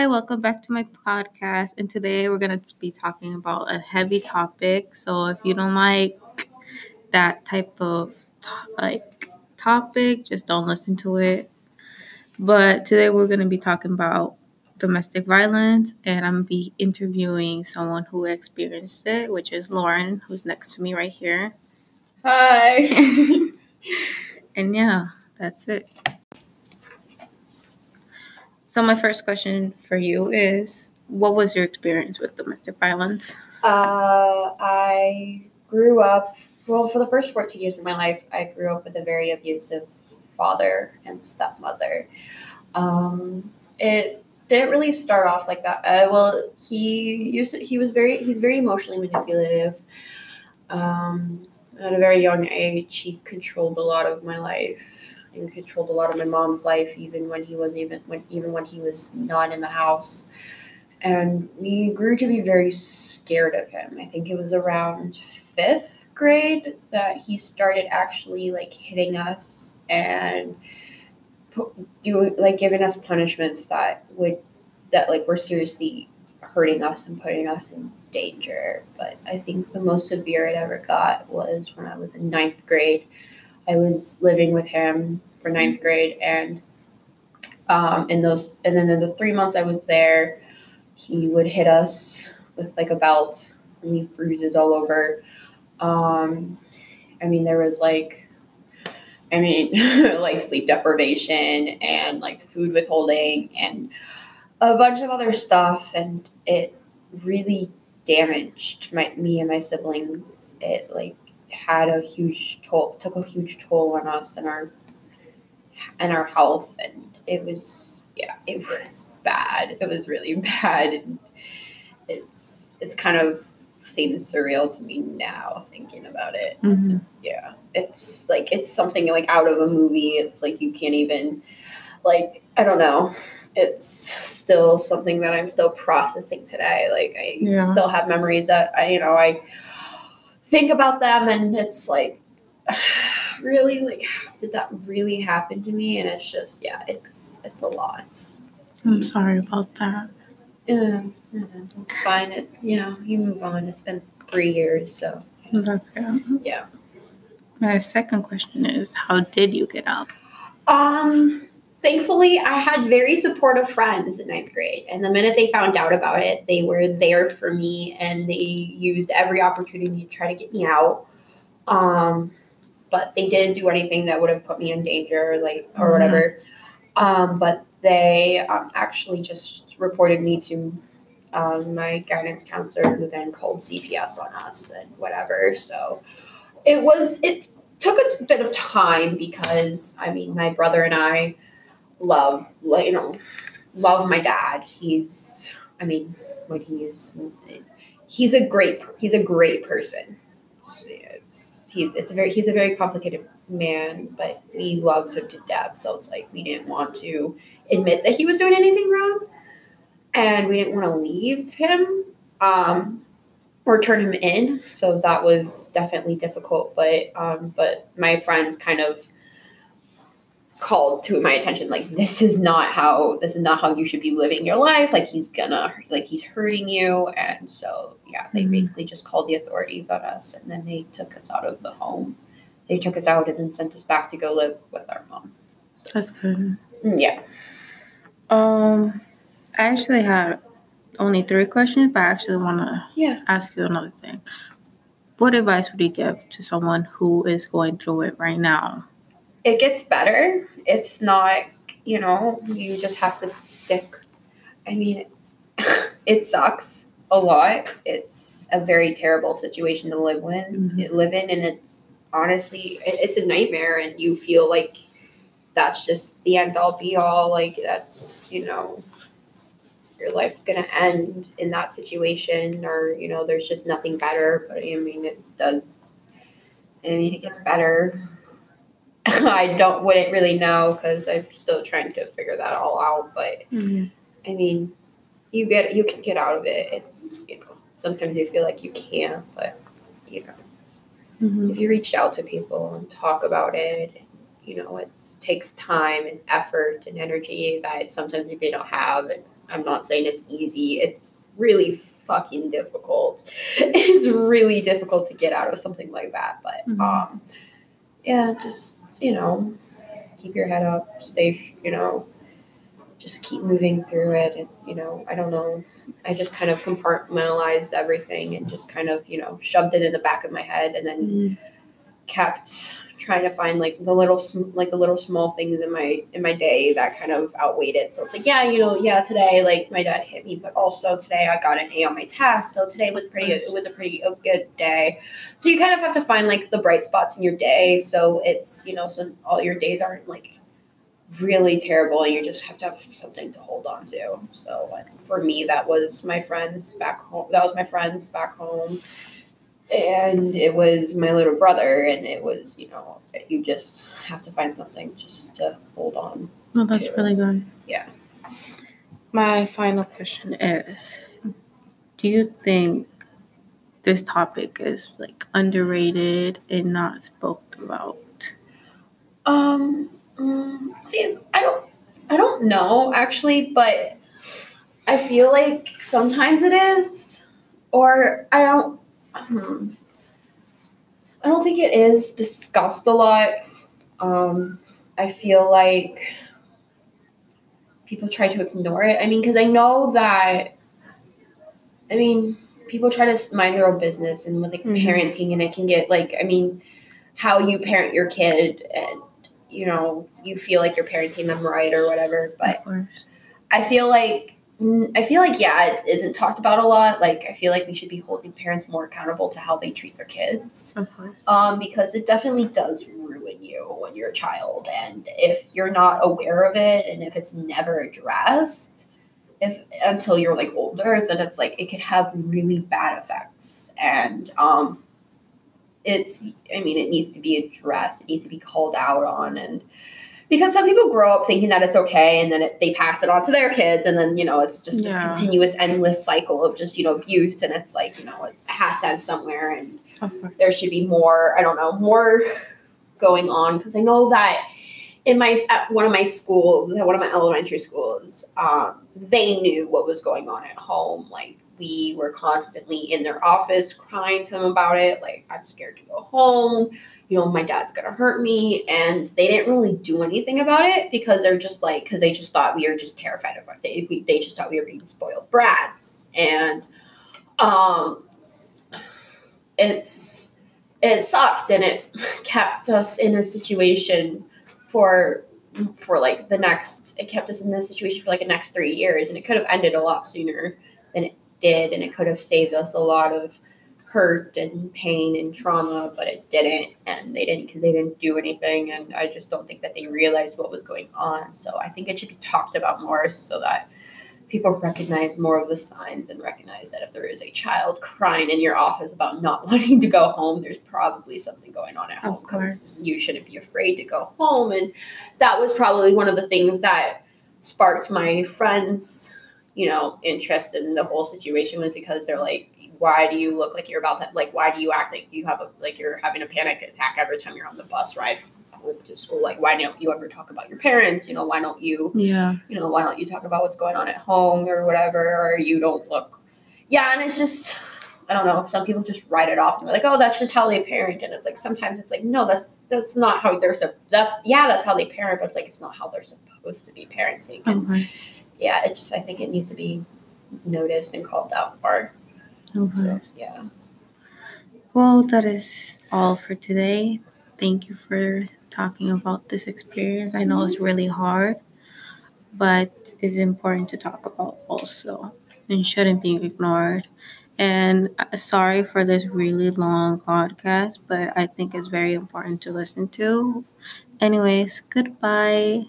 Hi, welcome back to my podcast. And today we're going to be talking about a heavy topic. So if you don't like that type of to- like topic, just don't listen to it. But today we're going to be talking about domestic violence and I'm be interviewing someone who experienced it, which is Lauren, who's next to me right here. Hi. And yeah, that's it. So my first question for you is what was your experience with domestic violence? uh, I grew up, well, for the first 14 years of my life, I grew up with a very abusive father and stepmother. Um, it didn't really start off like that. Uh, well, he used to, he was very, he's very emotionally manipulative. Um, at a very young age, he controlled a lot of my life and controlled a lot of my mom's life, even when he was even when even when he was not in the house. And we grew to be very scared of him. I think it was around fifth grade that he started actually like hitting us and doing like giving us punishments that would that like were seriously hurting us and putting us in danger. But I think the most severe it ever got was when I was in ninth grade. I was living with him for ninth grade, and um, in those, and then in the three months I was there, he would hit us with like a belt, leave bruises all over. Um, I mean, there was like, I mean, like sleep deprivation and like food withholding and a bunch of other stuff, and it really damaged my me and my siblings. It like had a huge toll, took a huge toll on us and our and our health, and it was yeah, it was bad. It was really bad, and it's it's kind of seems surreal to me now thinking about it. Mm-hmm. Yeah, it's like it's something like out of a movie. It's like you can't even like I don't know. It's still something that I'm still processing today. Like I Yeah. still have memories that I you know I think about them and it's like really like did that really happen to me? And it's just yeah, it's it's a lot. I'm sorry about that. Yeah, it's fine. It you know you move on. It's been three years, so That's good. Yeah. My second question is how did you get out? Um, thankfully, I had very supportive friends in ninth grade, and the minute they found out about it, they were there for me, and they used every opportunity to try to get me out. Um, but they didn't do anything that would have put me in danger, like or Mhm. whatever. Um, but they um, actually just reported me to um, my guidance counselor, who then called CPS on us and whatever. So it was it took a bit of time because I mean my brother and I love like you know love my dad. He's I mean when he is he's a great he's a great person. It's, he's it's a very he's a very complicated man, but we loved him to death. So it's like we didn't want to admit that he was doing anything wrong, and we didn't want to leave him. Um, or turn him in. So that was definitely difficult. But um, but my friends kind of called to my attention like this is not how this is not how you should be living your life. Like he's gonna like he's hurting you. And so yeah, they Mhm. basically just called the authorities on us, and then they took us out of the home. They took us out and then sent us back to go live with our mom. That's good. Yeah. Um, I actually had only three questions, but I actually want to Yeah. ask you another thing. What advice would you give to someone who is going through it right now? It gets better. It's not, you know, you just have to stick. I mean, it sucks a lot. It's a very terrible situation to live in, Mhm. live in, and it's honestly, it's a nightmare. And you feel like that's just the end all be all. Like that's, you know, your life's gonna end in that situation, or you know, there's just nothing better. But I mean, it does. I mean, it gets better. I don't wouldn't really know because I'm still trying to figure that all out. But I mean, you get you can get out of it. It's you know sometimes you feel like you can't, but you know Mhm. if you reach out to people and talk about it, you know it takes time and effort and energy that sometimes you don't have. And I'm not saying it's easy. It's really fucking difficult. It's really difficult to get out of something like that. But Mhm. um, yeah, just you know, keep your head up, stay, you know, just keep moving through it. And you know, I don't know. I just kind of compartmentalized everything and just kind of you know shoved it in the back of my head, and then Mm, kept trying to find like the little like the little small things in my in my day that kind of outweighed it. So it's like yeah you know yeah today like my dad hit me but also today i got an a on my test so today was pretty it was a pretty a good day. So you kind of have to find like the bright spots in your day. So it's you know so all your days aren't like really terrible and you just have to have something to hold on to. So like, for me that was my friends back home that was my friends back home and it was my little brother and it was you know you just have to find something just to hold on No, that's Yeah. really good. Yeah. My final question is Do you think this topic is like underrated and not spoke about? um mm, see i don't i don't know actually but i feel like sometimes it is or i don't hmm, i don't think it is discussed a lot um i feel like people try to ignore it i mean because i know that i mean people try to mind their own business and with like Mhm. parenting and it can get like i mean how you parent your kid and you know you feel like you're parenting them right or whatever but. I feel like I feel like yeah, it isn't talked about a lot. Like I feel like we should be holding parents more accountable to how they treat their kids. Of course. Um, because it definitely does ruin you when you're a child, and if you're not aware of it, and if it's never addressed, if until you're like older, then it's like it could have really bad effects, and um, it's I mean it needs to be addressed. It needs to be called out on, and because some people grow up thinking that it's okay and then it, they pass it on to their kids and then you know it's just Yeah. this continuous endless cycle of just you know abuse and it's like you know it has to end somewhere and there should be more i don't know more going on. Because i know that in my at one of my schools at one of my elementary schools um, they knew what was going on at home. Like we were constantly in their office crying to them about it. Like i'm scared to go home you know my dad's gonna hurt me and they didn't really do anything about it because they're just like because they just thought we were just terrified of it. They, we, they just thought we were being spoiled brats. And um it's it sucked and it kept us in a situation for for like the next it kept us in this situation for like the next three years and it could have ended a lot sooner than it did and it could have saved us a lot of hurt and pain and trauma but it didn't and they didn't because they didn't do anything and i just don't think that they realized what was going on so i think it should be talked about more so that people recognize more of the signs and recognize that if there is a child crying in your office about not wanting to go home, there's probably something going on at Of home because course. you shouldn't be afraid to go home. And that was probably one of the things that sparked my friends, you know, interest in the whole situation was because they're like, why do you look like you're about to like why do you act like you have a like you're having a panic attack every time you're on the bus ride to school? Like why don't you ever talk about your parents? You know, why don't you Yeah. you know, why don't you talk about what's going on at home or whatever, or you don't look. Yeah, and it's just, I don't know. Some people just write it off and they're like, oh, that's just how they parent, and it's like sometimes it's like, no, that's that's not how they're. sup- That's yeah, that's how they parent, but it's like it's not how they're supposed to be parenting. And yeah, it just I think it needs to be noticed and called out more. So yeah, Well, that is all for today. Thank you for talking about this experience. I know it's really hard, but it's important to talk about also and shouldn't be ignored. And uh, sorry for this really long podcast, but I think it's very important to listen to. Anyways, goodbye.